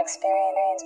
experience,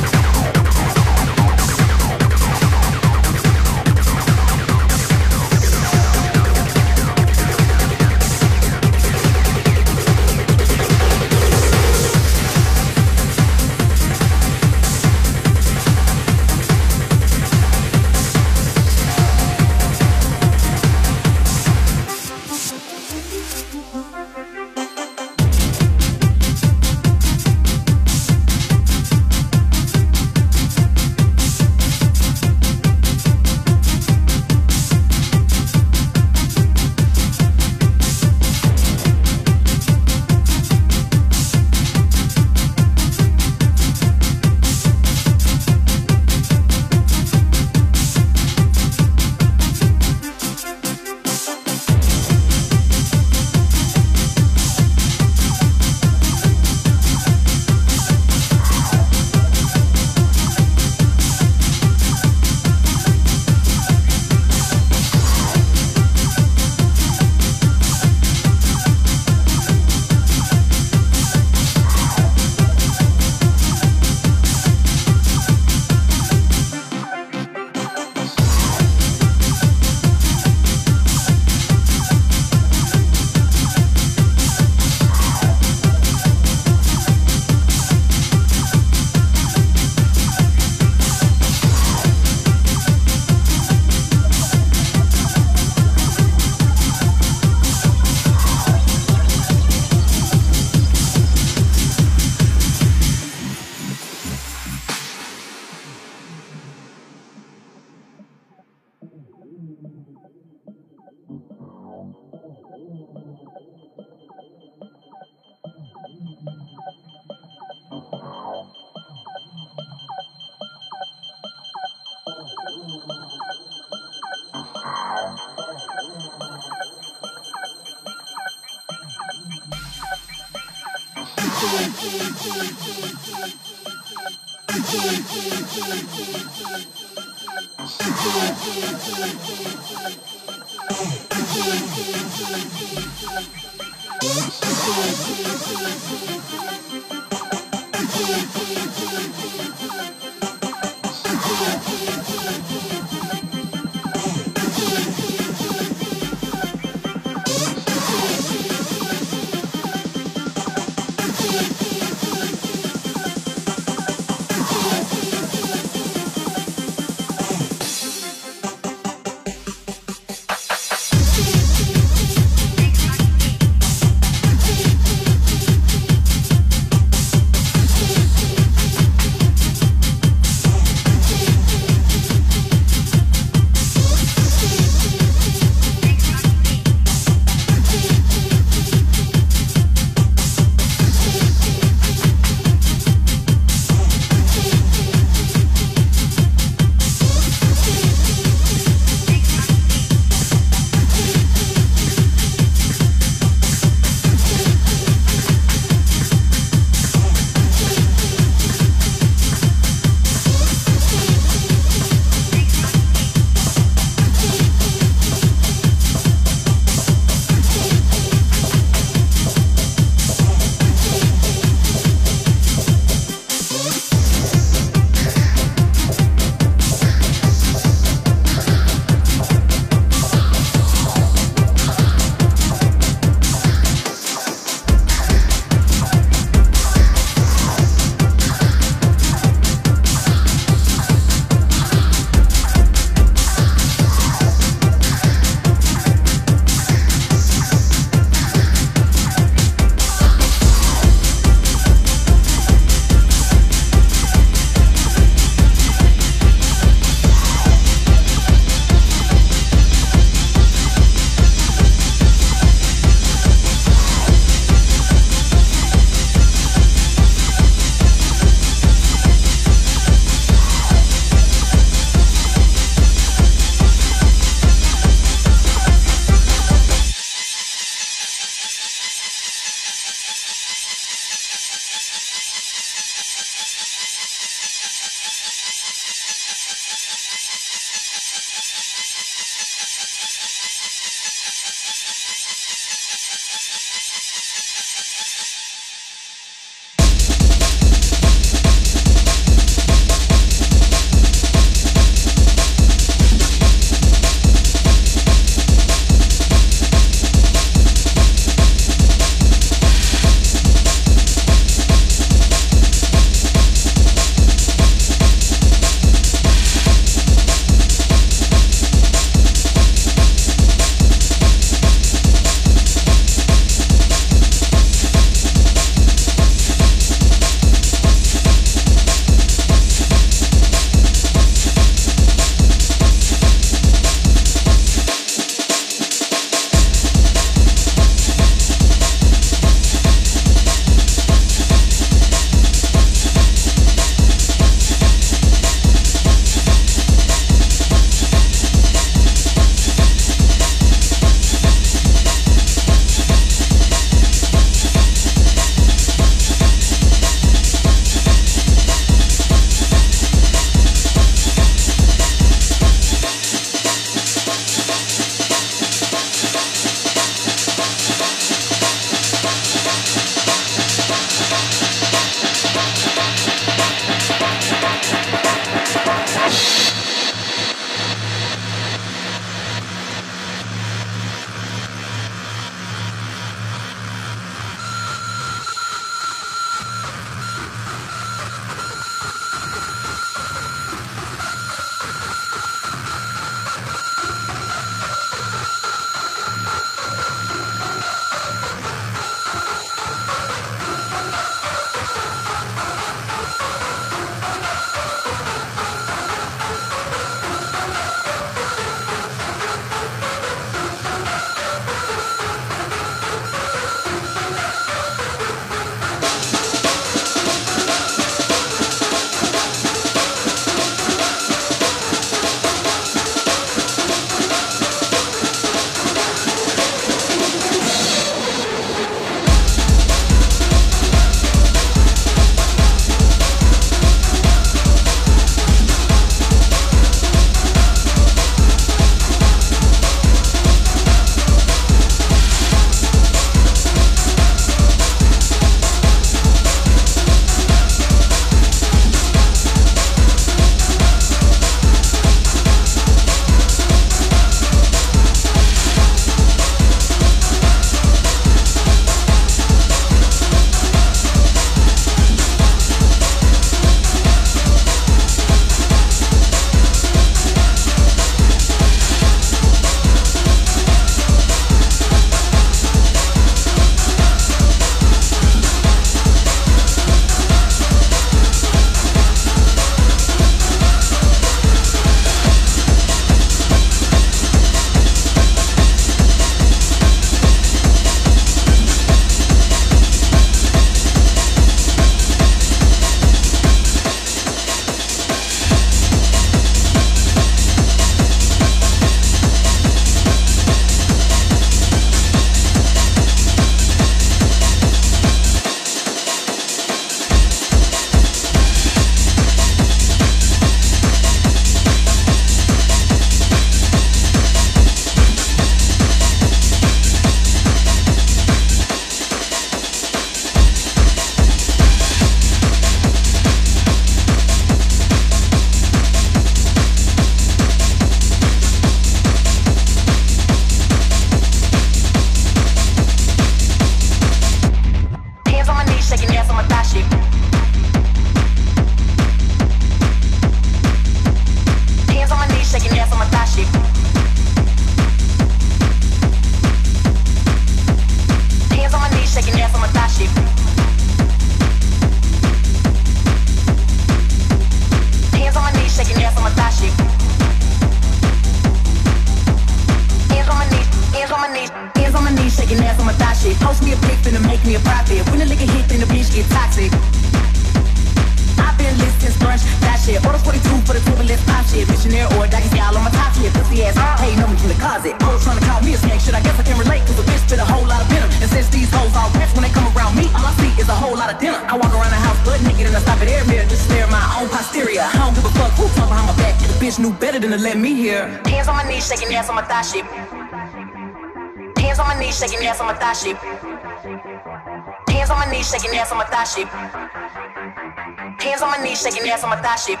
that shit.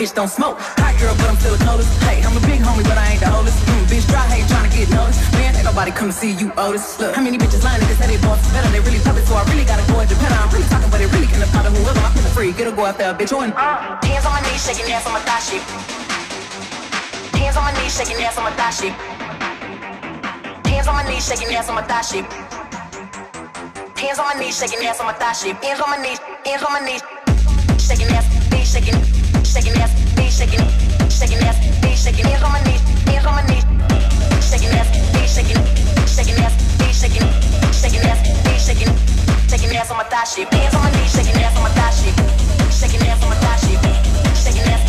bitch don't smoke. Hot girl, but I'm still a notice. Hey, I'm a big homie, but I ain't the oldest. Mm, bitch dry, hey, trying to get noticed. Man, ain't nobody come to see you, oldest. Look, how many bitches lying niggas say they boss better? They really puppet, so I really gotta go into Japan. I'm really talking, but it really can't apply to whoever. I'm feeling free, get a go out there, bitch. On. Uh, hands on my knees, shaking ass on my thigh shit. Hands on my knees, shaking ass on my thigh shit. Hands on my knees, shaking ass on my thigh shit. Hands on my knees, shaking ass on my thigh shit. Hands on my knees, hands on my knees, shaking ass, knees shaking. Shaking ass on my thigh, shaking ass on my thigh, shaking ass on my thigh, shaking ass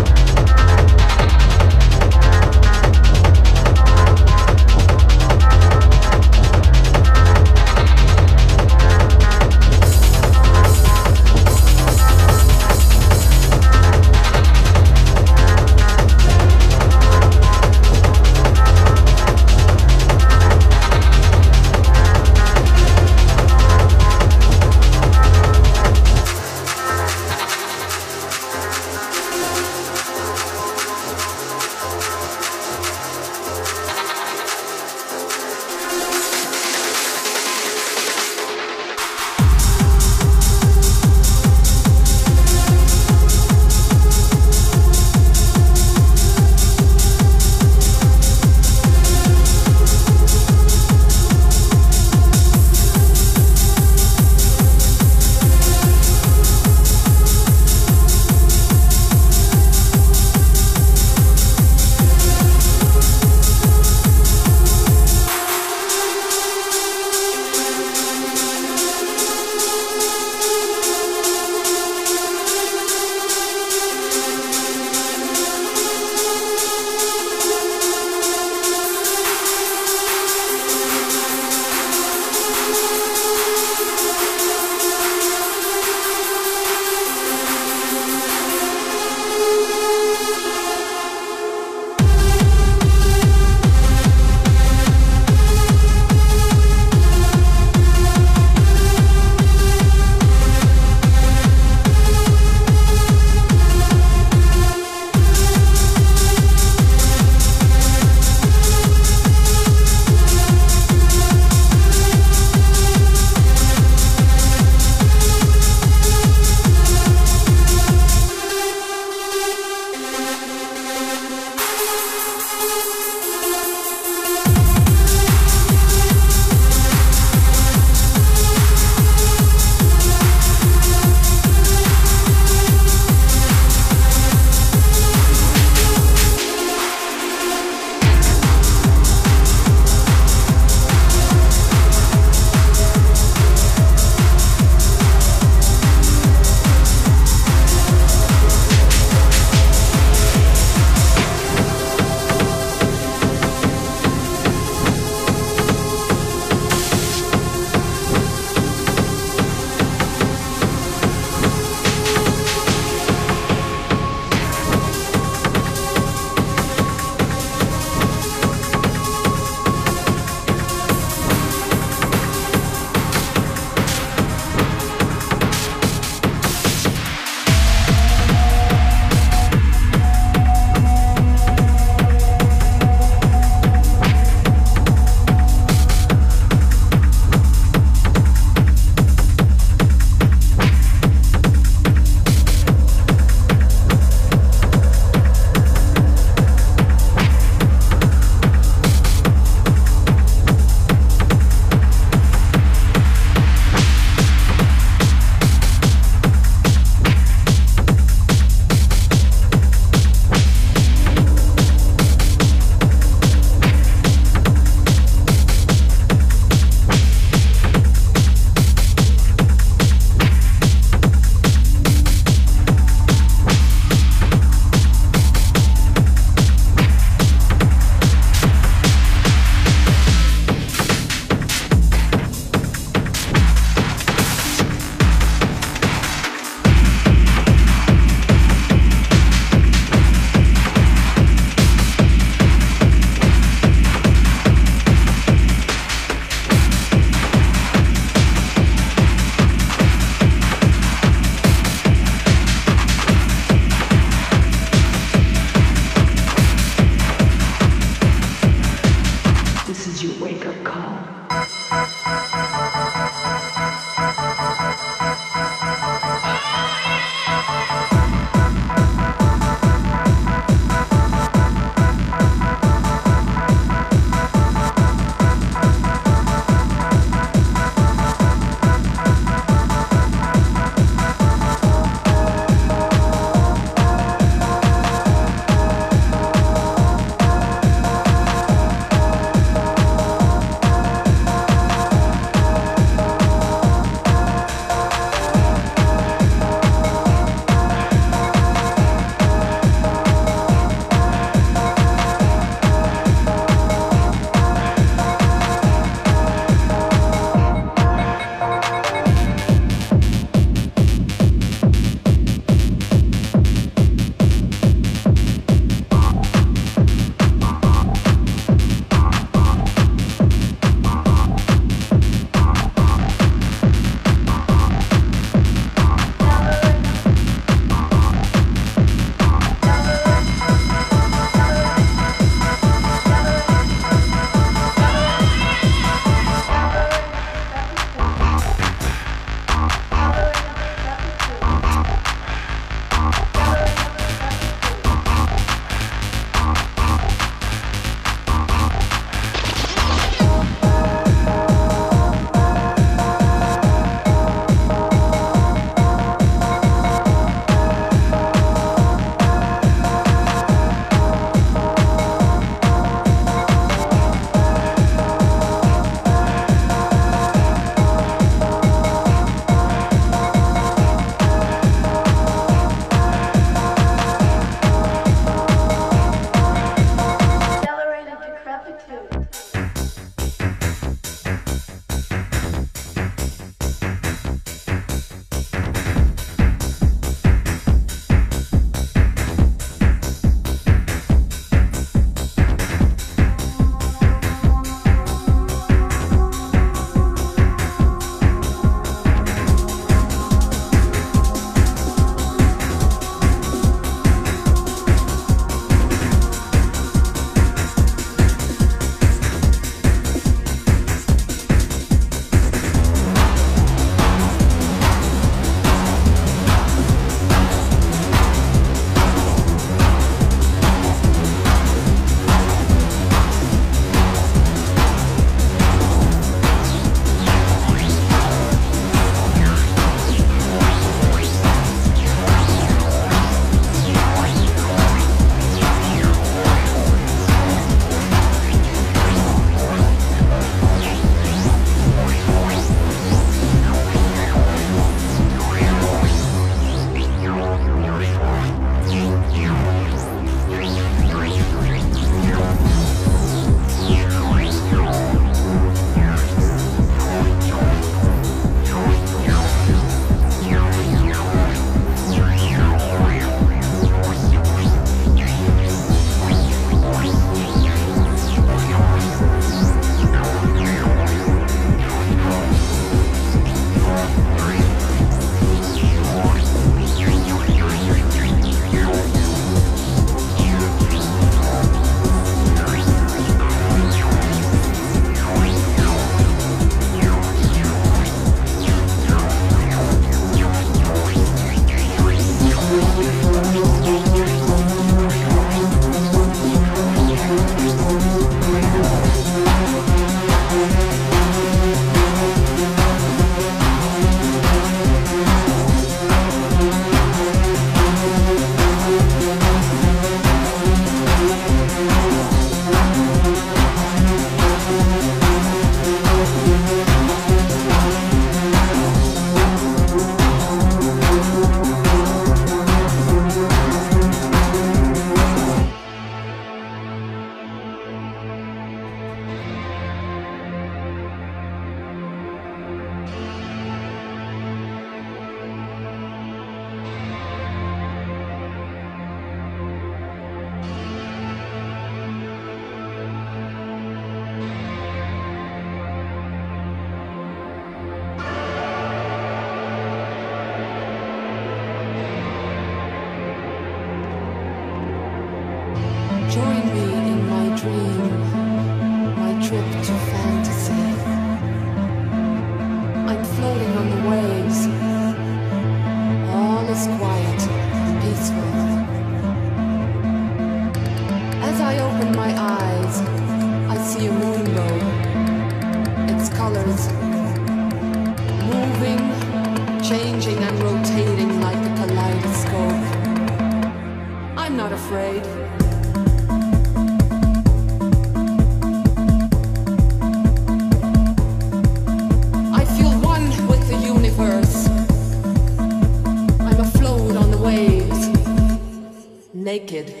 naked.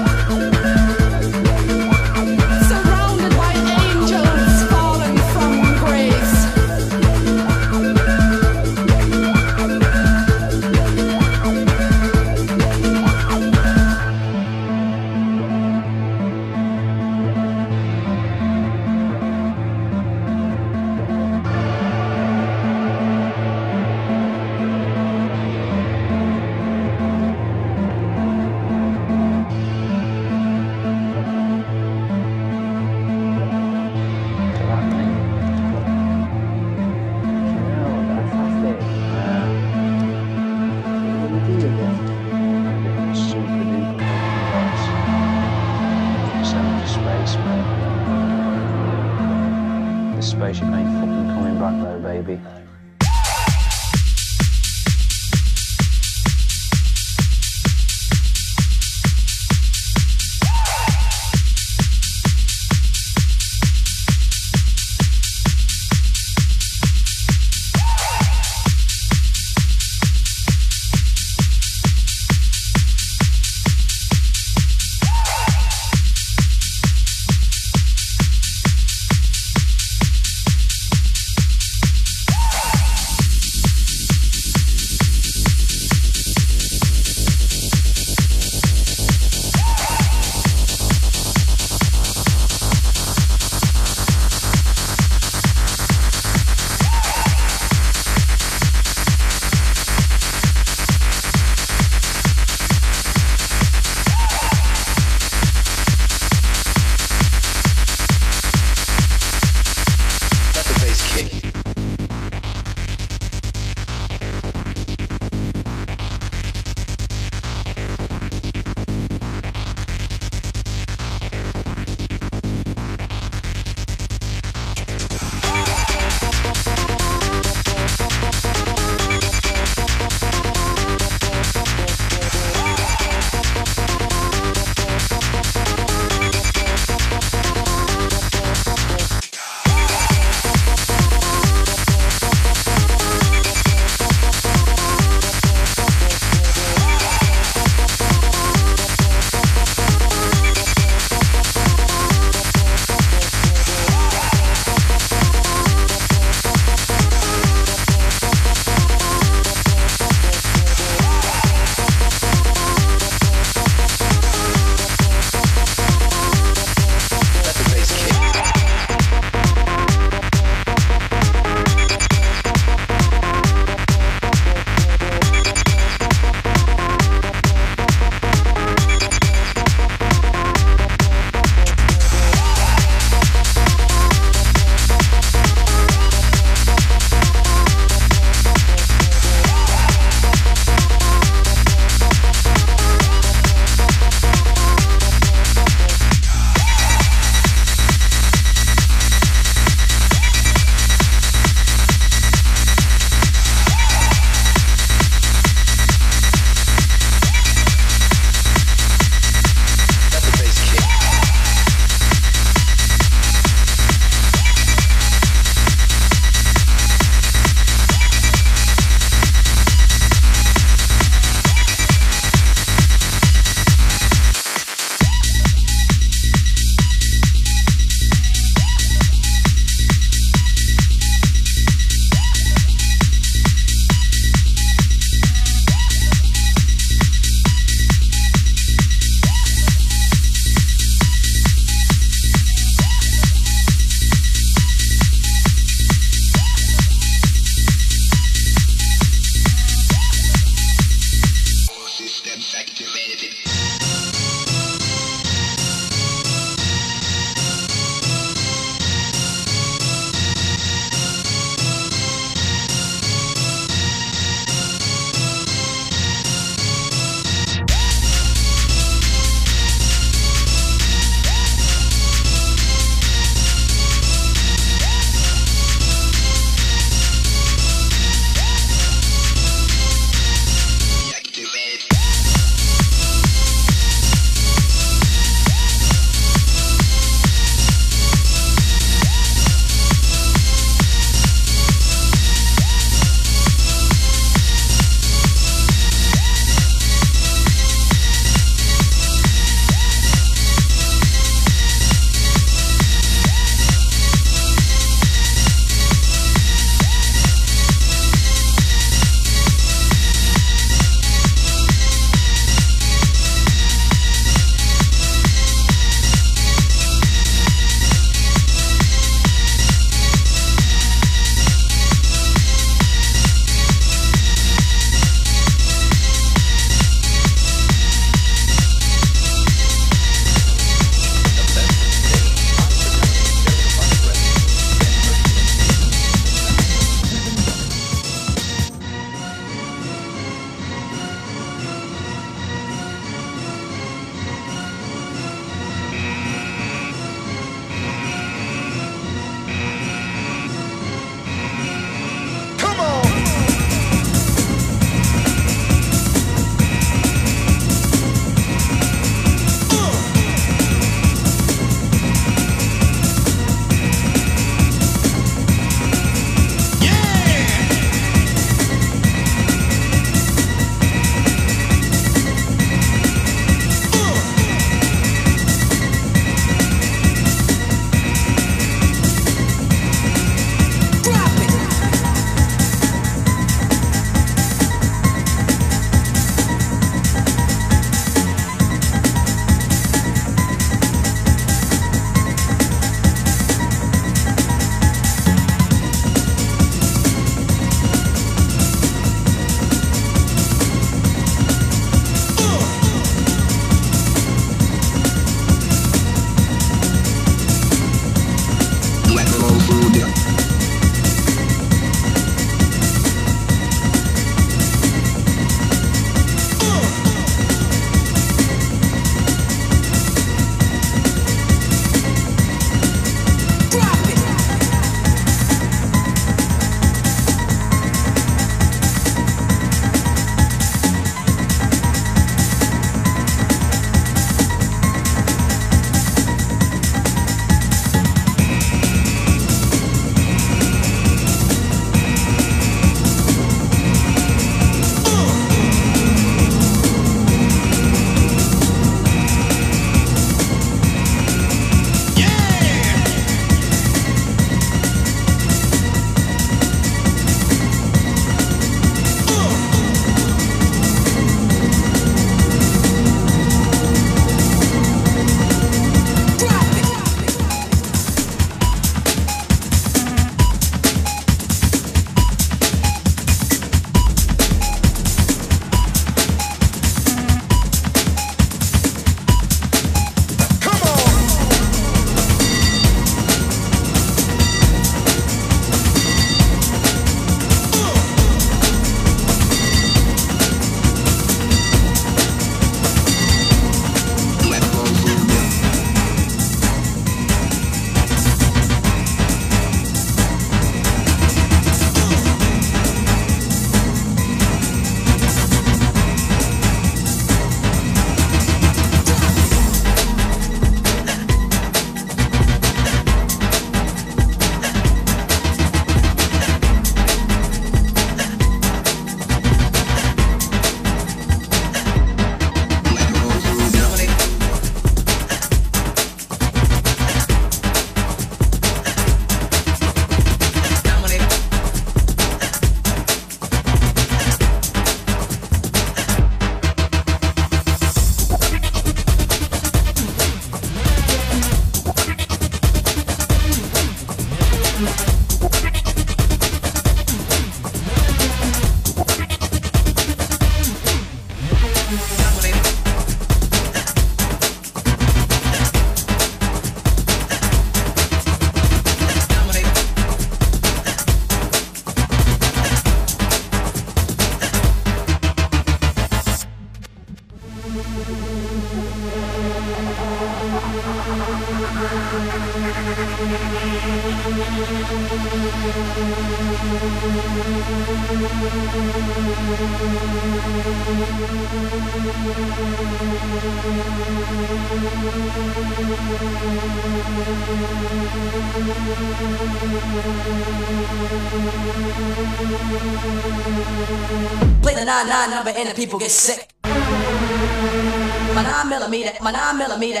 999 number and the people get sick. My 9 millimeter, my 9 millimeter,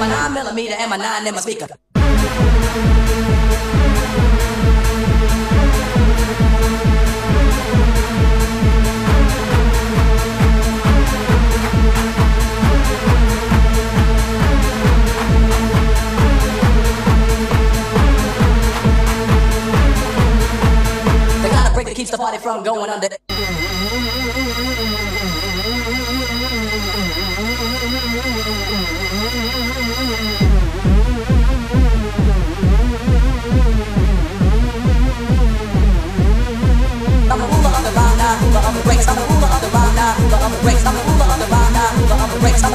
my 9 millimeter and my 9 in my speaker. from going under the I'm the ruler of the rhyme now, ruler of the breaks. I'm the ruler of the rhyme now, ruler of the breaks.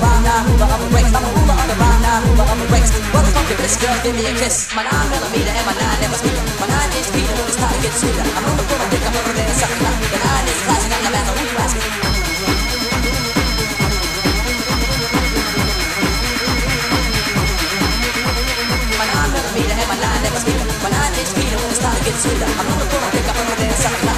around now, hoover on the brakes. I'm a hoover on the round now, hoover on the brakes. Motherfucker, this girl, give me a kiss. My nine millimeter and my nine never speaker. My nine inch Peter, it's time to get sweeter. I'm on the floor, I think I'm over there, sucking up. The nine is flashing, I'm the man, who you asking? My nine millimeter and my nine never speaker. My nine inch Peter, it's time to get sweeter. I'm on the floor, I think I'm over there, sucking up.